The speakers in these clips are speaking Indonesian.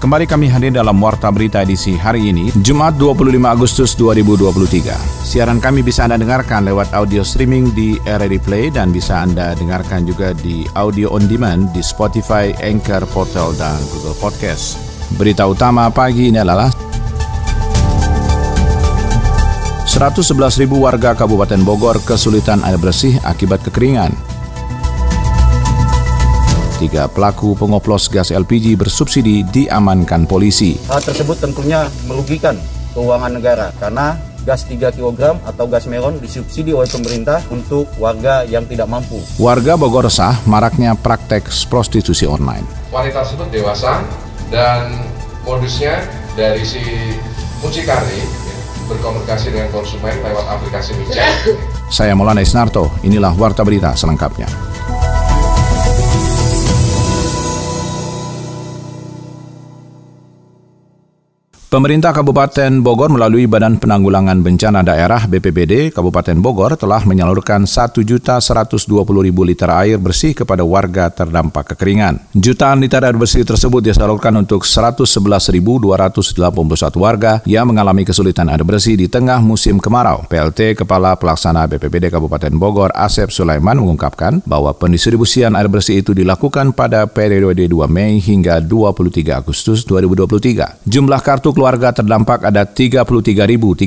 Kembali kami hadir dalam Warta Berita edisi hari ini, Jumat 25 Agustus 2023. Siaran kami bisa Anda dengarkan lewat audio streaming di RRI Play dan bisa Anda dengarkan juga di audio on demand di Spotify, Anchor, Portal, dan Google Podcast. Berita utama pagi ini adalah 111.000 warga Kabupaten Bogor kesulitan air bersih akibat kekeringan. Tiga pelaku pengoplos gas LPG bersubsidi diamankan polisi. Hal tersebut tentunya merugikan keuangan negara karena gas 3 kg atau gas melon disubsidi oleh pemerintah untuk warga yang tidak mampu. Warga Bogor resah maraknya praktek prostitusi online. Wanita tersebut dewasa dan modusnya dari si mucikari berkomunikasi dengan konsumen lewat aplikasi WeChat. Saya Maulana Isnarto, inilah Warta Berita selengkapnya. Pemerintah Kabupaten Bogor melalui Badan Penanggulangan Bencana Daerah BPBD Kabupaten Bogor telah menyalurkan 1.120.000 liter air bersih kepada warga terdampak kekeringan. Jutaan liter air bersih tersebut disalurkan untuk 111.281 warga yang mengalami kesulitan air bersih di tengah musim kemarau. PLT Kepala Pelaksana BPBD Kabupaten Bogor Asep Sulaiman mengungkapkan bahwa pendistribusian air bersih itu dilakukan pada periode 2 Mei hingga 23 Agustus 2023. Jumlah kartu keluarga terdampak ada 33.390.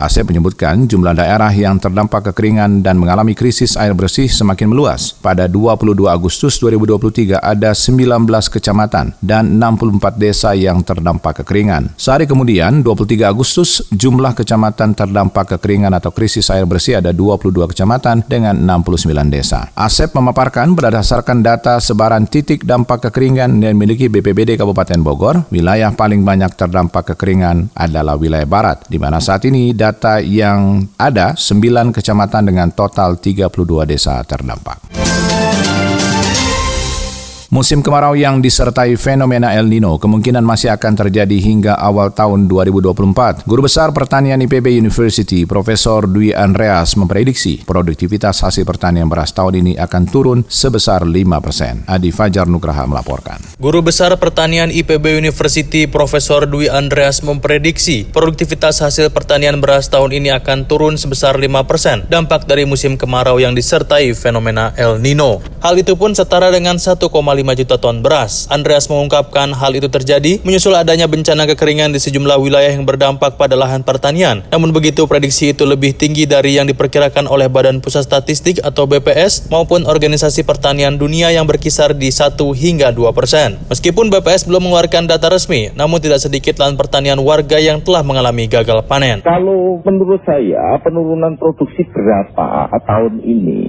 Asep menyebutkan jumlah daerah yang terdampak kekeringan dan mengalami krisis air bersih semakin meluas. Pada 22 Agustus 2023 ada 19 kecamatan dan 64 desa yang terdampak kekeringan. Sehari kemudian, 23 Agustus, jumlah kecamatan terdampak kekeringan atau krisis air bersih ada 22 kecamatan dengan 69 desa. Asep memaparkan berdasarkan data sebaran titik dampak kekeringan yang dimiliki BPBD Kabupaten Bogor, wilayah paling banyak terdampak kekeringan adalah wilayah barat, di mana saat ini data yang ada 9 kecamatan dengan total 32 desa terdampak. Musim kemarau yang disertai fenomena El Nino kemungkinan masih akan terjadi hingga awal tahun 2024. Guru Besar Pertanian IPB University, Profesor Dwi Andreas memprediksi produktivitas hasil pertanian beras tahun ini akan turun sebesar 5 persen. Adi Fajar Nugraha melaporkan. Guru Besar Pertanian IPB University, Profesor Dwi Andreas memprediksi produktivitas hasil pertanian beras tahun ini akan turun sebesar 5 persen, dampak dari musim kemarau yang disertai fenomena El Nino. Hal itu pun setara dengan 1,5 juta ton beras. Andreas mengungkapkan hal itu terjadi menyusul adanya bencana kekeringan di sejumlah wilayah yang berdampak pada lahan pertanian. Namun begitu prediksi itu lebih tinggi dari yang diperkirakan oleh Badan Pusat Statistik atau BPS maupun Organisasi Pertanian Dunia yang berkisar di 1 hingga 2 persen. Meskipun BPS belum mengeluarkan data resmi, namun tidak sedikit lahan pertanian warga yang telah mengalami gagal panen. Kalau menurut saya penurunan produksi berapa tahun ini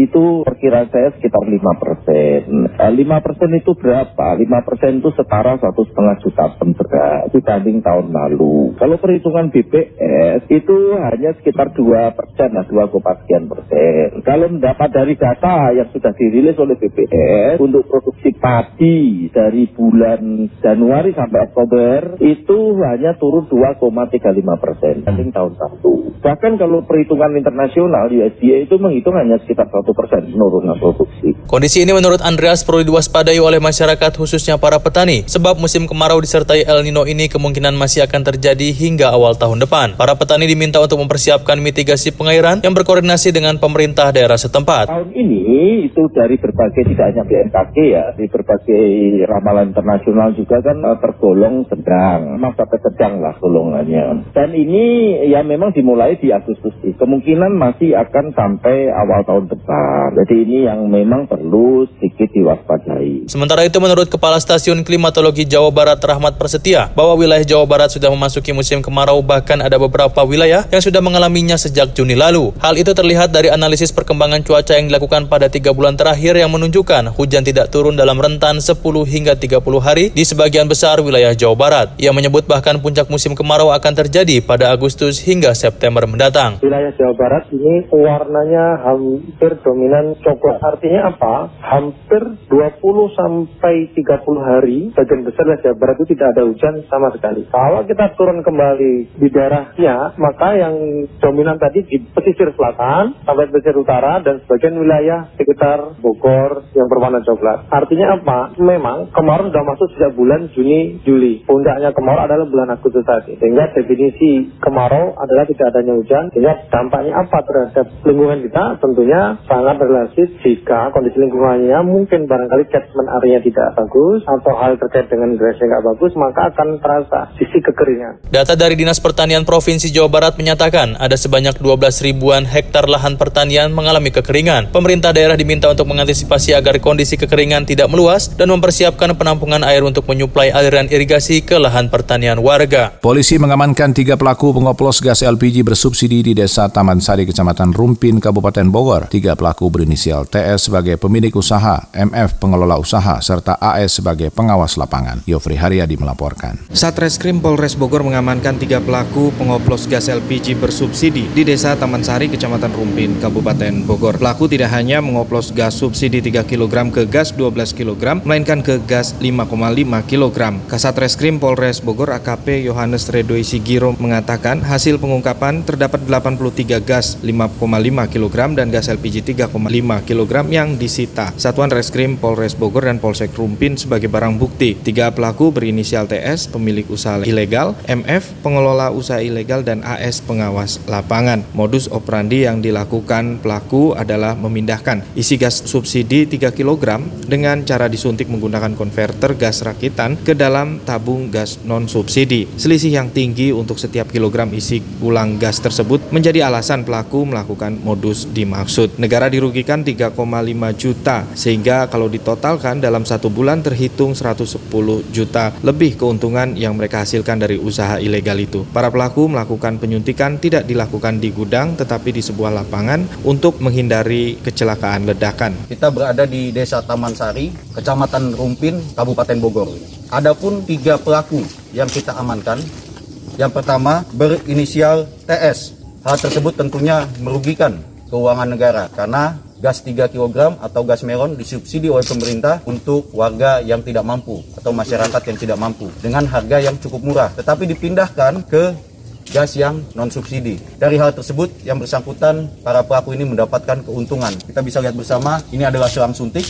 itu perkiraan saya sekitar 5 persen. 5 persen itu berapa? 5 persen itu setara satu setengah juta beras dibanding tahun lalu. Kalau perhitungan BPS itu hanya sekitar 2 persen, nah 2, sekian persen. Kalau mendapat dari data yang sudah dirilis oleh BPS untuk produksi padi dari bulan Januari sampai Oktober itu hanya turun 2,35 persen dibanding tahun lalu. Bahkan kalau perhitungan internasional USDA itu menghitung hanya sekitar 1 persen penurunan produksi. Kondisi ini menurut Andreas perlu diwaspadai oleh masyarakat khususnya para petani sebab musim kemarau disertai El Nino ini kemungkinan masih akan terjadi hingga awal tahun depan. Para petani diminta untuk mempersiapkan mitigasi pengairan yang berkoordinasi dengan pemerintah daerah setempat. Tahun ini itu dari berbagai tidak hanya BMKG ya, di berbagai ramalan internasional juga kan eh, tergolong sedang, masa sedang lah golongannya. Dan ini ya memang dimulai di Agustus. Kemungkinan masih akan sampai awal tahun depan. Jadi ini yang memang perlu sedikit diwaspadai. Sementara itu menurut Kepala Stasiun Klimatologi Jawa Barat Rahmat Persetia, bahwa wilayah Jawa Barat sudah memasuki musim kemarau bahkan ada beberapa wilayah yang sudah mengalaminya sejak Juni lalu. Hal itu terlihat dari analisis perkembangan cuaca yang dilakukan pada tiga bulan terakhir yang menunjukkan hujan tidak turun dalam rentan 10 hingga 30 hari di sebagian besar wilayah Jawa Barat. Ia menyebut bahkan puncak musim kemarau akan terjadi pada Agustus hingga September mendatang. Wilayah Jawa Barat ini warnanya hampir dominan coklat. Artinya apa? Hampir 20 sampai 30 hari, bagian besar Jawa Barat itu tidak ada hujan sama sekali. Kalau kita turun kembali di daerahnya, maka yang dominan tadi di pesisir selatan sampai pesisir utara dan sebagian wilayah sekitar Bogor yang berwarna coklat. Artinya apa? Memang kemarau sudah masuk sejak bulan Juni, Juli. Puncaknya kemarau adalah bulan Agustus tadi. Sehingga definisi kemarau adalah tidak adanya hujan. Sehingga dampaknya apa terhadap lingkungan kita? Tentunya sangat relatif jika kondisi lingkungannya mungkin barangkali catchment area tidak bagus atau hal terkait dengan drainase nggak bagus, maka akan terasa sisi kekeringan. Data dari Dinas Pertanian Provinsi Jawa Barat menyatakan ada sebanyak 12 ribuan hektar lahan pertanian mengalami kekeringan. Pemerintah daerah diminta untuk mengantisipasi agar kondisi kekeringan tidak meluas dan mempersiapkan penampungan air untuk menyuplai aliran irigasi ke lahan pertanian warga. Polisi mengamankan tiga pelaku pengoplos gas LPG bersubsidi di Desa Taman Sari, Kecamatan Rumpin, Kabupaten Bogor. Tiga pelaku berinisial TS sebagai pemilik usaha, MF pengelola usaha, serta AS sebagai pengawas lapangan. Yofri Haryadi melaporkan. Satreskrim Polres Bogor mengamankan tiga pelaku pengoplos gas LPG bersubsidi di Desa Taman Sari, Kecamatan Rumpin, Kabupaten Bogor. Pelaku tidak hanya mengoplos gas subsidi 3 kg ke gas 12 kg, melainkan ke gas 5,5 kg. Kasat Reskrim Polres Bogor AKP Yohanes Redoi Sigiro mengatakan hasil pengungkapan terdapat 83 gas 5,5 kg dan gas LPG 3,5 kg yang disita. Satuan Reskrim Polres Bogor dan Polsek Rumpin sebagai barang bukti. Tiga pelaku berinisial TS, pemilik usaha ilegal, MF, pengelola usaha ilegal, dan AS, pengawas lapangan. Modus operandi yang dilakukan pelaku adalah memindahkan isi gas subsidi 3 kg dengan cara disuntik menggunakan konverter gas rakitan ke dalam tabung gas non-subsidi. Selisih yang tinggi untuk setiap kilogram isi ulang gas tersebut menjadi alasan pelaku melakukan modus dimaksud. Negara dirugikan 3,5 juta, sehingga kalau ditotalkan dalam satu bulan terhitung 110 juta lebih keuntungan yang mereka hasilkan dari usaha ilegal itu. Para pelaku melakukan penyuntikan tidak dilakukan di gudang tetapi di sebuah lapangan untuk menghindari kecelakaan ledakan. Kita berada di Desa Taman Sari, Kecamatan Rumpin, Kabupaten Bogor. Adapun tiga pelaku yang kita amankan, yang pertama berinisial TS. Hal tersebut tentunya merugikan keuangan negara karena gas 3 kg atau gas meron disubsidi oleh pemerintah untuk warga yang tidak mampu atau masyarakat yang tidak mampu dengan harga yang cukup murah tetapi dipindahkan ke gas yang non subsidi. Dari hal tersebut yang bersangkutan para pelaku ini mendapatkan keuntungan. Kita bisa lihat bersama ini adalah selang suntik.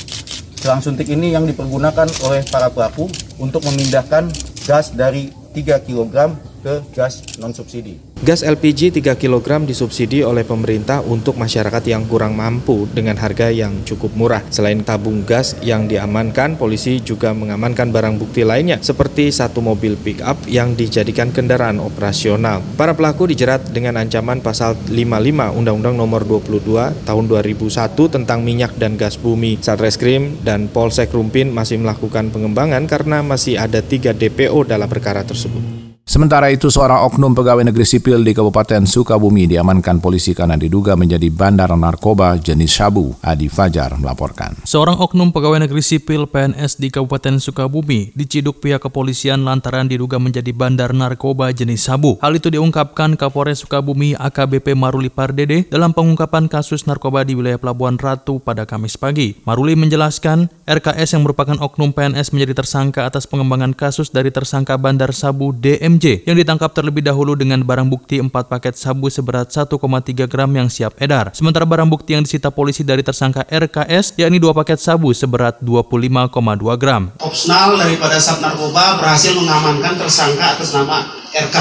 Selang suntik ini yang dipergunakan oleh para pelaku untuk memindahkan gas dari 3 kg ke gas non subsidi. Gas LPG 3 kg disubsidi oleh pemerintah untuk masyarakat yang kurang mampu dengan harga yang cukup murah. Selain tabung gas yang diamankan, polisi juga mengamankan barang bukti lainnya seperti satu mobil pick up yang dijadikan kendaraan operasional. Para pelaku dijerat dengan ancaman pasal 55 Undang-Undang Nomor 22 Tahun 2001 tentang minyak dan gas bumi. Satreskrim dan Polsek Rumpin masih melakukan pengembangan karena masih ada tiga DPO dalam perkara tersebut. Sementara itu, seorang oknum pegawai negeri sipil di Kabupaten Sukabumi diamankan polisi karena diduga menjadi bandar narkoba jenis sabu. Adi Fajar melaporkan. Seorang oknum pegawai negeri sipil PNS di Kabupaten Sukabumi diciduk pihak kepolisian lantaran diduga menjadi bandar narkoba jenis sabu. Hal itu diungkapkan Kapolres Sukabumi AKBP Maruli Pardede dalam pengungkapan kasus narkoba di wilayah Pelabuhan Ratu pada Kamis pagi. Maruli menjelaskan, RKS yang merupakan oknum PNS menjadi tersangka atas pengembangan kasus dari tersangka bandar sabu DM MJ yang ditangkap terlebih dahulu dengan barang bukti 4 paket sabu seberat 1,3 gram yang siap edar. Sementara barang bukti yang disita polisi dari tersangka RKS yakni 2 paket sabu seberat 25,2 gram. Opsional daripada Sab Narkoba berhasil mengamankan tersangka atas nama RK.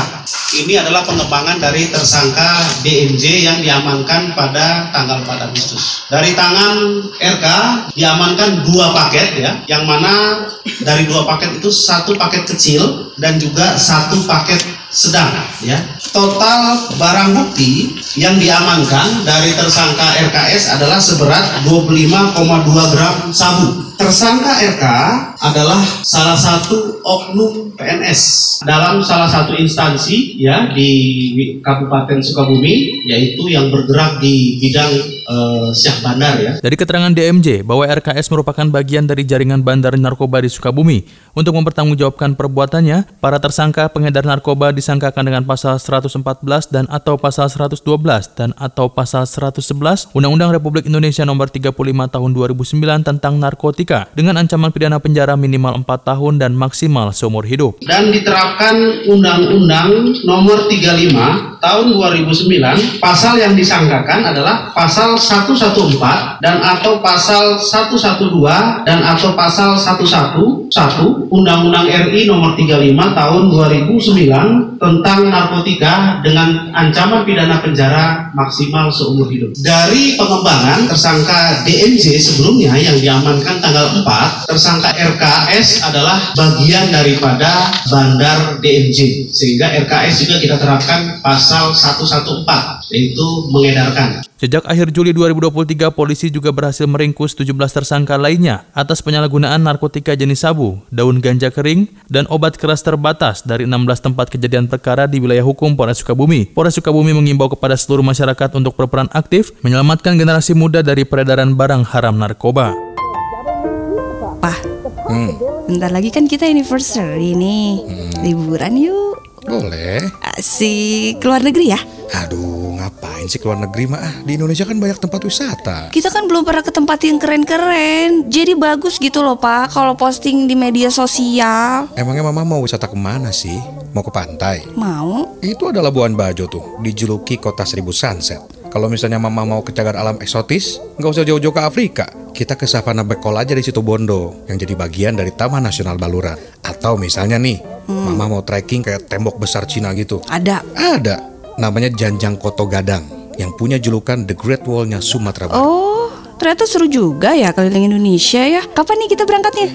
Ini adalah pengembangan dari tersangka DMJ yang diamankan pada tanggal 4 Agustus. Dari tangan RK diamankan dua paket ya, yang mana dari dua paket itu satu paket kecil dan juga satu paket sedang ya. Total barang bukti yang diamankan dari tersangka RKS adalah seberat 25,2 gram sabu. Tersangka RK adalah salah satu oknum PNS dalam salah satu instansi ya di Kabupaten Sukabumi yaitu yang bergerak di bidang uh, Syah Bandar ya. Dari keterangan DMJ bahwa RKS merupakan bagian dari jaringan bandar narkoba di Sukabumi. Untuk mempertanggungjawabkan perbuatannya, para tersangka pengedar narkoba disangkakan dengan pasal 114 dan atau pasal 112 dan atau pasal 111 Undang-Undang Republik Indonesia Nomor 35 Tahun 2009 tentang narkotika dengan ancaman pidana penjara minimal 4 tahun dan maksimal seumur hidup. Dan diterapkan Undang-Undang Nomor 35 Tahun 2009 pasal yang disangkakan adalah pasal 114 dan atau pasal 112 dan atau pasal 111 Undang-Undang RI nomor 35 tahun 2009 tentang narkotika dengan ancaman pidana penjara maksimal seumur hidup. Dari pengembangan tersangka DMJ sebelumnya yang diamankan tanggal 4, tersangka RKS adalah bagian daripada bandar DMJ sehingga RKS juga kita terapkan pasal 114 yaitu mengedarkan. Sejak akhir Juli 2023, polisi juga berhasil meringkus 17 tersangka lainnya atas penyalahgunaan narkotika jenis sabu, daun ganja kering, dan obat keras terbatas dari 16 tempat kejadian perkara di wilayah hukum Polres Sukabumi. Polres Sukabumi mengimbau kepada seluruh masyarakat untuk berperan aktif menyelamatkan generasi muda dari peredaran barang haram narkoba. Pak, hmm. bentar lagi kan kita anniversary nih. Hmm. Liburan yuk. Boleh. Asik, keluar negeri ya? Aduh, ngapain sih keluar negeri mah? Di Indonesia kan banyak tempat wisata. Kita kan belum pernah ke tempat yang keren-keren. Jadi bagus gitu loh, Pak, kalau posting di media sosial. Emangnya Mama mau wisata ke mana sih? Mau ke pantai? Mau. Itu ada Labuan Bajo tuh, dijuluki kota seribu sunset. Kalau misalnya Mama mau ke cagar alam eksotis, nggak usah jauh-jauh ke Afrika. Kita ke Savana Bekol aja di situ Bondo, yang jadi bagian dari Taman Nasional Baluran. Atau misalnya nih, hmm. Mama mau trekking kayak tembok besar Cina gitu. Ada. Ada namanya Janjang Koto Gadang yang punya julukan The Great Wall-nya Sumatera Barat. Oh, ternyata seru juga ya keliling Indonesia ya. Kapan nih kita berangkatnya?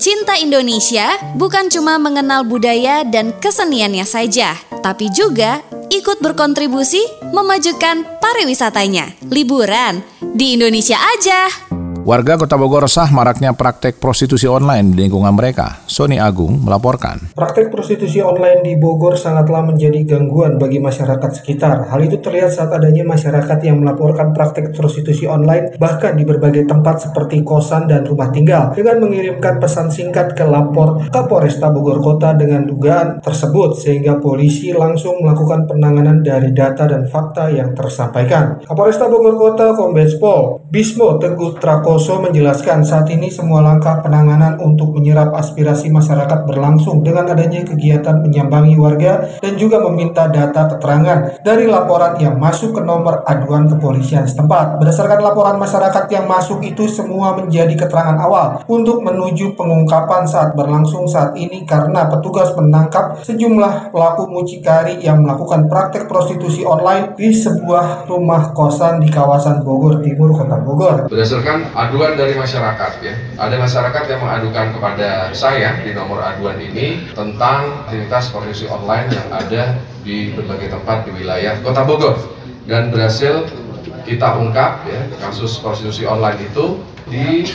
Cinta Indonesia bukan cuma mengenal budaya dan keseniannya saja, tapi juga ikut berkontribusi memajukan pariwisatanya. Liburan di Indonesia aja. Warga Kota Bogor resah maraknya praktek prostitusi online di lingkungan mereka. Sony Agung melaporkan. Praktek prostitusi online di Bogor sangatlah menjadi gangguan bagi masyarakat sekitar. Hal itu terlihat saat adanya masyarakat yang melaporkan praktek prostitusi online bahkan di berbagai tempat seperti kosan dan rumah tinggal dengan mengirimkan pesan singkat ke lapor Kapolresta Bogor Kota dengan dugaan tersebut sehingga polisi langsung melakukan penanganan dari data dan fakta yang tersampaikan. Kapolresta Bogor Kota Kombes Pol Bismo Teguh Trako Prakoso menjelaskan saat ini semua langkah penanganan untuk menyerap aspirasi masyarakat berlangsung dengan adanya kegiatan menyambangi warga dan juga meminta data keterangan dari laporan yang masuk ke nomor aduan kepolisian setempat. Berdasarkan laporan masyarakat yang masuk itu semua menjadi keterangan awal untuk menuju pengungkapan saat berlangsung saat ini karena petugas menangkap sejumlah pelaku mucikari yang melakukan praktek prostitusi online di sebuah rumah kosan di kawasan Bogor Timur, Kota Bogor. Berdasarkan aduan dari masyarakat ya. Ada masyarakat yang mengadukan kepada saya di nomor aduan ini tentang aktivitas prostitusi online yang ada di berbagai tempat di wilayah Kota Bogor dan berhasil kita ungkap ya kasus prostitusi online itu di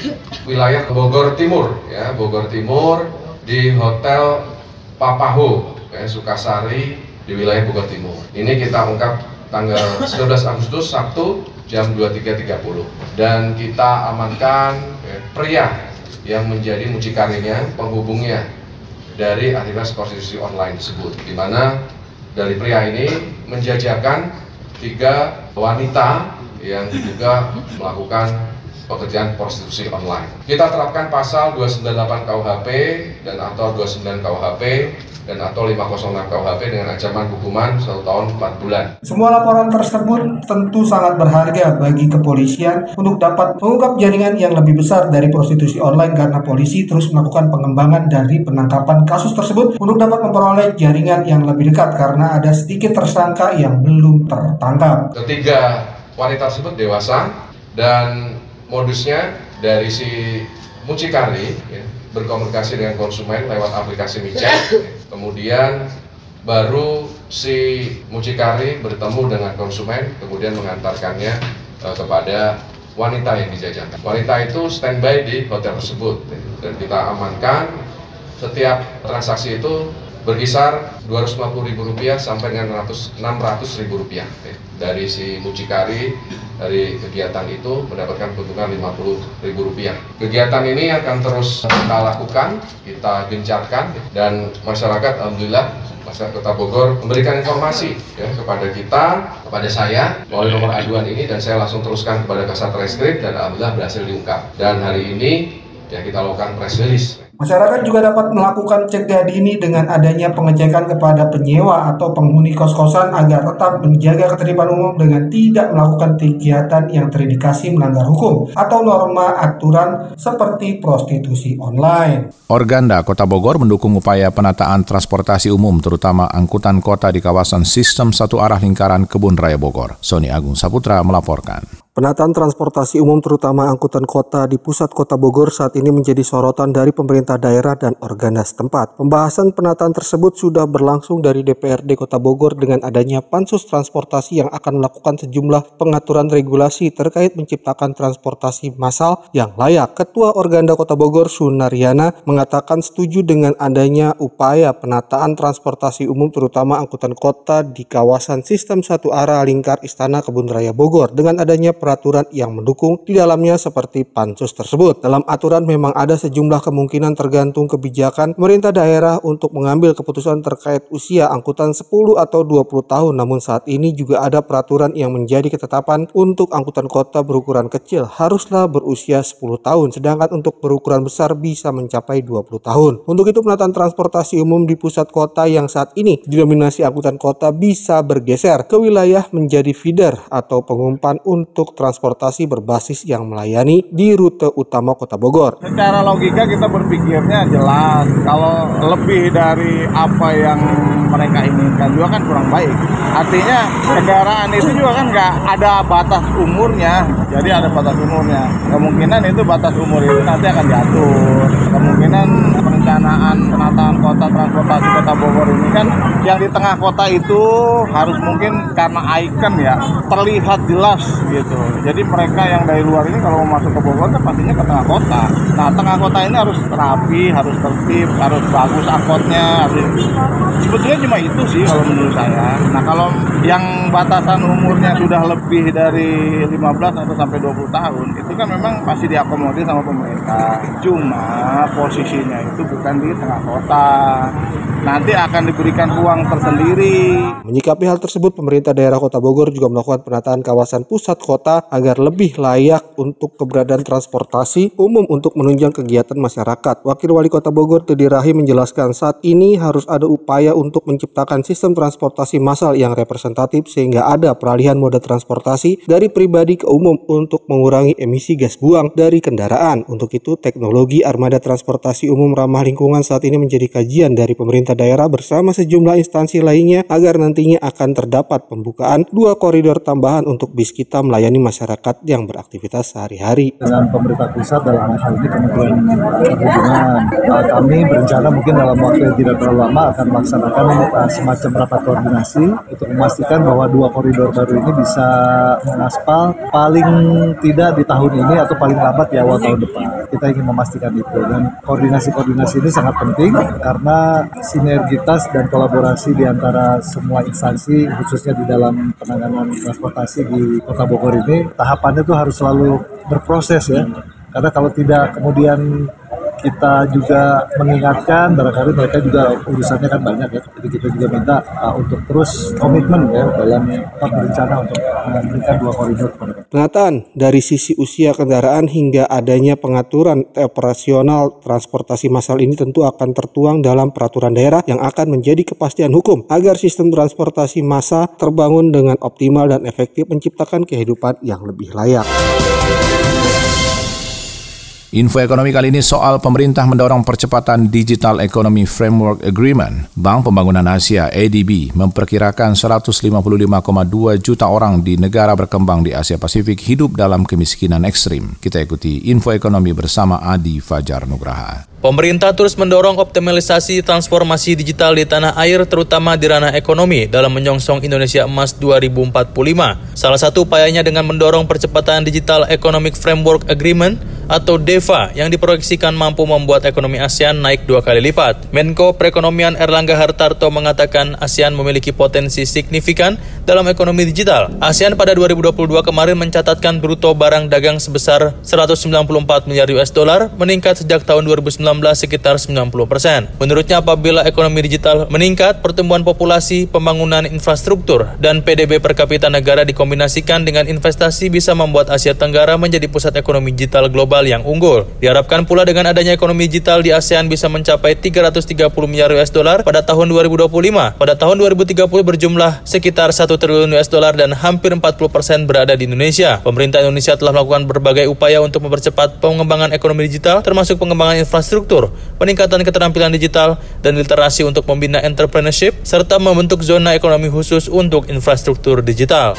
wilayah Bogor Timur ya Bogor Timur di Hotel Papaho ya, Sukasari di wilayah Bogor Timur. Ini kita ungkap tanggal 19 Agustus Sabtu jam 23.30 dan kita amankan eh, pria yang menjadi mucikarinya penghubungnya dari aktivitas prostitusi online tersebut di mana dari pria ini menjajakan tiga wanita yang juga melakukan pekerjaan prostitusi online. Kita terapkan pasal 298 KUHP dan atau 29 KUHP dan atau 506 KUHP dengan ancaman hukuman 1 tahun 4 bulan. Semua laporan tersebut tentu sangat berharga bagi kepolisian untuk dapat mengungkap jaringan yang lebih besar dari prostitusi online karena polisi terus melakukan pengembangan dari penangkapan kasus tersebut untuk dapat memperoleh jaringan yang lebih dekat karena ada sedikit tersangka yang belum tertangkap. Ketiga wanita tersebut dewasa dan modusnya dari si mucikari ya, berkomunikasi dengan konsumen lewat aplikasi micet kemudian baru si mucikari bertemu dengan konsumen kemudian mengantarkannya e, kepada wanita yang dijajakan. Wanita itu standby di hotel tersebut. Dan kita amankan setiap transaksi itu berkisar Rp250.000 sampai dengan Rp600.000 dari si mucikari dari kegiatan itu mendapatkan keuntungan Rp50.000. Kegiatan ini akan terus kita lakukan, kita gencarkan dan masyarakat alhamdulillah masyarakat Kota Bogor memberikan informasi ya kepada kita, kepada saya melalui nomor aduan ini dan saya langsung teruskan kepada Kasat Reskrim dan alhamdulillah berhasil diungkap. Dan hari ini ya kita lakukan press release Masyarakat juga dapat melakukan cegah dini dengan adanya pengecekan kepada penyewa atau penghuni kos-kosan agar tetap menjaga ketertiban umum dengan tidak melakukan kegiatan yang terindikasi melanggar hukum atau norma aturan seperti prostitusi online. Organda Kota Bogor mendukung upaya penataan transportasi umum terutama angkutan kota di kawasan sistem satu arah lingkaran Kebun Raya Bogor. Sony Agung Saputra melaporkan. Penataan transportasi umum terutama angkutan kota di pusat kota Bogor saat ini menjadi sorotan dari pemerintah daerah dan organda setempat. Pembahasan penataan tersebut sudah berlangsung dari DPRD Kota Bogor dengan adanya pansus transportasi yang akan melakukan sejumlah pengaturan regulasi terkait menciptakan transportasi massal yang layak. Ketua Organda Kota Bogor Sunaryana mengatakan setuju dengan adanya upaya penataan transportasi umum terutama angkutan kota di kawasan sistem satu arah lingkar Istana Kebun Raya Bogor dengan adanya peraturan yang mendukung di dalamnya seperti pansus tersebut. Dalam aturan memang ada sejumlah kemungkinan tergantung kebijakan pemerintah daerah untuk mengambil keputusan terkait usia angkutan 10 atau 20 tahun. Namun saat ini juga ada peraturan yang menjadi ketetapan untuk angkutan kota berukuran kecil haruslah berusia 10 tahun, sedangkan untuk berukuran besar bisa mencapai 20 tahun. Untuk itu penataan transportasi umum di pusat kota yang saat ini didominasi angkutan kota bisa bergeser ke wilayah menjadi feeder atau pengumpan untuk transportasi berbasis yang melayani di rute utama Kota Bogor. Secara logika kita berpikirnya jelas kalau lebih dari apa yang mereka inginkan juga kan kurang baik. Artinya kendaraan itu juga kan nggak ada batas umurnya, jadi ada batas umurnya. Kemungkinan itu batas umur itu nanti akan diatur. Kemungkinan perencanaan penataan kota transportasi kota Bogor ini kan yang di tengah kota itu harus mungkin karena ikon ya terlihat jelas gitu jadi mereka yang dari luar ini kalau mau masuk ke Bogor kan pastinya ke tengah kota. Nah tengah kota ini harus rapi, harus tertib, harus bagus angkotnya. Sebetulnya cuma itu sih kalau menurut saya. Nah kalau yang batasan umurnya sudah lebih dari 15 atau sampai 20 tahun itu kan memang pasti diakomodir sama pemerintah. Cuma posisinya itu bukan di tengah kota. Nanti akan diberikan ruang tersendiri. Menyikapi hal tersebut, pemerintah daerah Kota Bogor juga melakukan penataan kawasan pusat kota agar lebih layak untuk keberadaan transportasi umum untuk menunjang kegiatan masyarakat. Wakil Wali Kota Bogor Teddy Rahim menjelaskan saat ini harus ada upaya untuk menciptakan sistem transportasi massal yang representatif sehingga ada peralihan moda transportasi dari pribadi ke umum untuk mengurangi emisi gas buang dari kendaraan. Untuk itu, teknologi armada transportasi umum ramah lingkungan saat ini menjadi kajian dari pemerintah daerah bersama sejumlah instansi lainnya agar nantinya akan terdapat pembukaan dua koridor tambahan untuk bis kita melayani masyarakat yang beraktivitas sehari-hari. Dengan pemerintah pusat dalam hal ini Kementerian Perhubungan, uh, kami berencana mungkin dalam waktu yang tidak terlalu lama akan melaksanakan uh, semacam rapat koordinasi untuk memastikan bahwa dua koridor baru ini bisa mengaspal paling tidak di tahun ini atau paling lambat di awal tahun depan. Kita ingin memastikan itu dan koordinasi-koordinasi ini sangat penting karena sinergitas dan kolaborasi di antara semua instansi khususnya di dalam penanganan transportasi di Kota Bogor ini tahapannya itu harus selalu berproses ya. Karena kalau tidak kemudian kita juga mengingatkan barangkali mereka juga urusannya kan banyak ya jadi kita juga minta uh, untuk terus komitmen ya dalam tetap berencana untuk memberikan dua koridor Penataan dari sisi usia kendaraan hingga adanya pengaturan operasional transportasi massal ini tentu akan tertuang dalam peraturan daerah yang akan menjadi kepastian hukum agar sistem transportasi massa terbangun dengan optimal dan efektif menciptakan kehidupan yang lebih layak. Info ekonomi kali ini soal pemerintah mendorong percepatan Digital Economy Framework Agreement. Bank Pembangunan Asia ADB memperkirakan 155,2 juta orang di negara berkembang di Asia Pasifik hidup dalam kemiskinan ekstrim. Kita ikuti info ekonomi bersama Adi Fajar Nugraha. Pemerintah terus mendorong optimalisasi transformasi digital di tanah air terutama di ranah ekonomi dalam menyongsong Indonesia Emas 2045. Salah satu upayanya dengan mendorong percepatan Digital Economic Framework Agreement atau DEVA yang diproyeksikan mampu membuat ekonomi ASEAN naik dua kali lipat. Menko Perekonomian Erlangga Hartarto mengatakan ASEAN memiliki potensi signifikan dalam ekonomi digital. ASEAN pada 2022 kemarin mencatatkan bruto barang dagang sebesar 194 miliar US dollar, meningkat sejak tahun 2019 sekitar 90 persen. Menurutnya apabila ekonomi digital meningkat, pertumbuhan populasi, pembangunan infrastruktur, dan PDB per kapita negara dikombinasikan dengan investasi bisa membuat Asia Tenggara menjadi pusat ekonomi digital global yang unggul. Diharapkan pula dengan adanya ekonomi digital di ASEAN bisa mencapai 330 miliar US dollar pada tahun 2025. Pada tahun 2030 berjumlah sekitar 1 triliun US dollar dan hampir 40 persen berada di Indonesia. Pemerintah Indonesia telah melakukan berbagai upaya untuk mempercepat pengembangan ekonomi digital termasuk pengembangan infrastruktur, peningkatan keterampilan digital, dan literasi untuk membina entrepreneurship, serta membentuk zona ekonomi khusus untuk infrastruktur digital.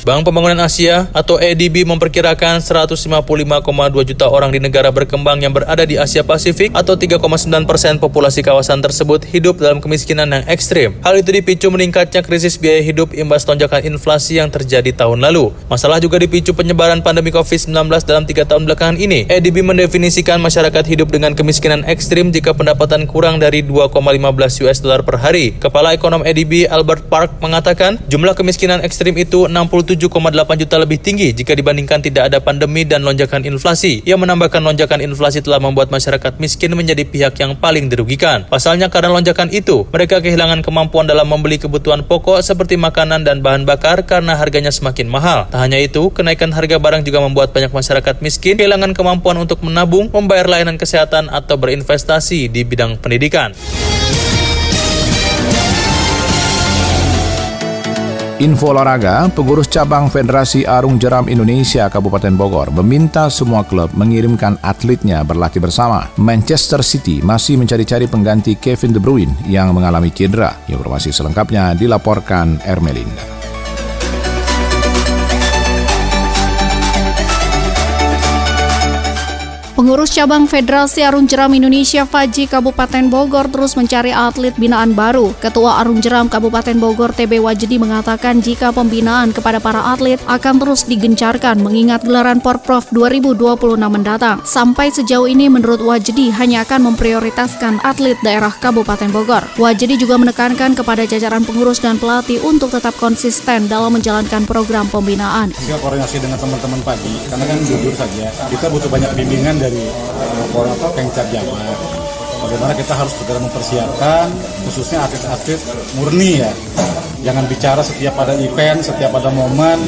Bank Pembangunan Asia atau ADB memperkirakan 155,2 juta orang di negara berkembang yang berada di Asia Pasifik atau 3,9 persen populasi kawasan tersebut hidup dalam kemiskinan yang ekstrim. Hal itu dipicu meningkatnya krisis biaya hidup imbas lonjakan inflasi yang terjadi tahun lalu. Masalah juga dipicu penyebaran pandemi COVID-19 dalam tiga tahun belakangan ini. ADB mendefinisikan masyarakat hidup dengan kemiskinan ekstrim jika pendapatan kurang dari 2,15 US dollar per hari. Kepala Ekonom ADB Albert Park mengatakan jumlah kemiskinan ekstrim itu 60 7,8 juta lebih tinggi jika dibandingkan tidak ada pandemi dan lonjakan inflasi. Ia menambahkan lonjakan inflasi telah membuat masyarakat miskin menjadi pihak yang paling dirugikan. Pasalnya karena lonjakan itu, mereka kehilangan kemampuan dalam membeli kebutuhan pokok seperti makanan dan bahan bakar karena harganya semakin mahal. Tak hanya itu, kenaikan harga barang juga membuat banyak masyarakat miskin kehilangan kemampuan untuk menabung, membayar layanan kesehatan atau berinvestasi di bidang pendidikan. Info olahraga, pengurus cabang Federasi Arung Jeram Indonesia Kabupaten Bogor meminta semua klub mengirimkan atletnya berlatih bersama. Manchester City masih mencari-cari pengganti Kevin De Bruyne yang mengalami cedera. Informasi selengkapnya dilaporkan Ermelinda. Pengurus cabang Federasi Arung Jeram Indonesia Faji Kabupaten Bogor terus mencari atlet binaan baru. Ketua Arung Jeram Kabupaten Bogor TB Wajdi mengatakan jika pembinaan kepada para atlet akan terus digencarkan mengingat gelaran Porprov 2026 mendatang. Sampai sejauh ini menurut Wajdi hanya akan memprioritaskan atlet daerah Kabupaten Bogor. Wajdi juga menekankan kepada jajaran pengurus dan pelatih untuk tetap konsisten dalam menjalankan program pembinaan. Kita koordinasi dengan teman-teman pagi, karena kan jujur saja kita butuh banyak bimbingan dari dari uh, apa Pengcap Jawa bagaimana kita harus segera mempersiapkan khususnya atlet-atlet murni ya. Jangan bicara setiap pada event setiap pada momen.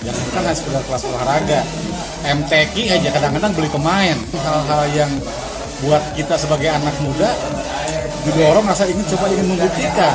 Yang kan hanya sekedar kelas olahraga. MTQ aja kadang-kadang beli pemain. Hal-hal yang buat kita sebagai anak muda orang rasa ingin coba ingin membuktikan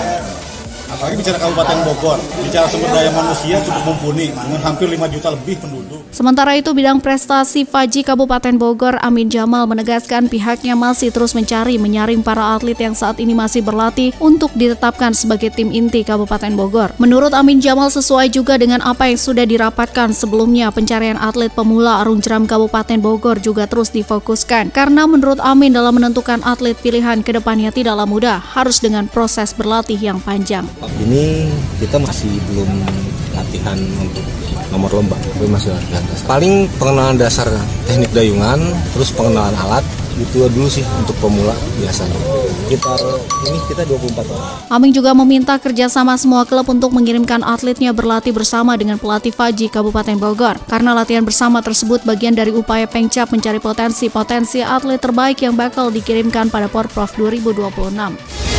Apalagi bicara Kabupaten Bogor, bicara sumber daya manusia cukup mumpuni dengan hampir 5 juta lebih penduduk. Sementara itu, bidang prestasi Faji Kabupaten Bogor, Amin Jamal menegaskan pihaknya masih terus mencari menyaring para atlet yang saat ini masih berlatih untuk ditetapkan sebagai tim inti Kabupaten Bogor. Menurut Amin Jamal sesuai juga dengan apa yang sudah dirapatkan sebelumnya, pencarian atlet pemula Arung Jeram Kabupaten Bogor juga terus difokuskan. Karena menurut Amin dalam menentukan atlet pilihan ke depannya tidaklah mudah, harus dengan proses berlatih yang panjang ini kita masih belum latihan untuk nomor lomba tapi masih latihan paling pengenalan dasar teknik dayungan terus pengenalan alat itu dulu sih untuk pemula biasanya. Kita ini kita 24 orang. Aming juga meminta kerjasama semua klub untuk mengirimkan atletnya berlatih bersama dengan pelatih Faji Kabupaten Bogor. Karena latihan bersama tersebut bagian dari upaya Pengcap mencari potensi-potensi atlet terbaik yang bakal dikirimkan pada Porprov 2026.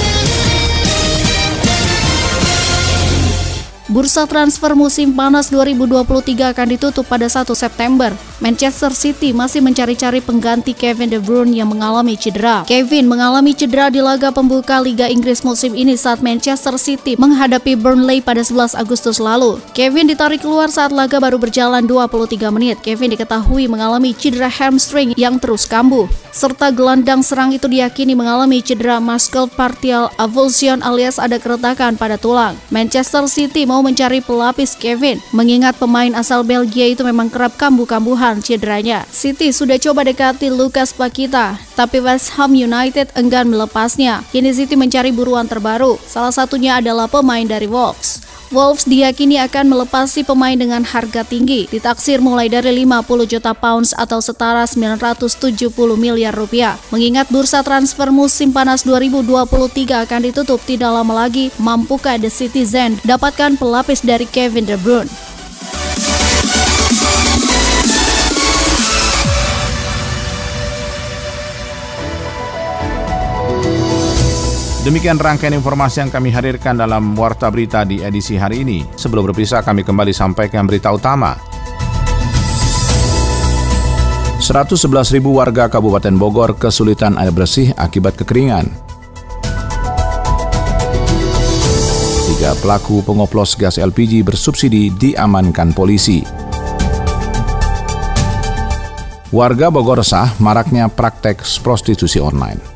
Bursa transfer musim panas 2023 akan ditutup pada 1 September. Manchester City masih mencari-cari pengganti Kevin De Bruyne yang mengalami cedera. Kevin mengalami cedera di laga pembuka Liga Inggris musim ini saat Manchester City menghadapi Burnley pada 11 Agustus lalu. Kevin ditarik keluar saat laga baru berjalan 23 menit. Kevin diketahui mengalami cedera hamstring yang terus kambuh. Serta gelandang serang itu diyakini mengalami cedera muscle partial avulsion alias ada keretakan pada tulang. Manchester City mau mencari pelapis Kevin, mengingat pemain asal Belgia itu memang kerap kambuh-kambuhan cederanya. City sudah coba dekati Lucas Pakita, tapi West Ham United enggan melepasnya. Kini City mencari buruan terbaru, salah satunya adalah pemain dari Wolves. Wolves diyakini akan melepasi pemain dengan harga tinggi, ditaksir mulai dari 50 juta pounds atau setara 970 miliar rupiah. Mengingat bursa transfer musim panas 2023 akan ditutup tidak lama lagi, mampukah The Citizen dapatkan pelapis dari Kevin De Bruyne? Demikian rangkaian informasi yang kami hadirkan dalam Warta Berita di edisi hari ini. Sebelum berpisah, kami kembali sampaikan berita utama. 111 ribu warga Kabupaten Bogor kesulitan air bersih akibat kekeringan. Tiga pelaku pengoplos gas LPG bersubsidi diamankan polisi. Warga Bogor resah maraknya praktek prostitusi online.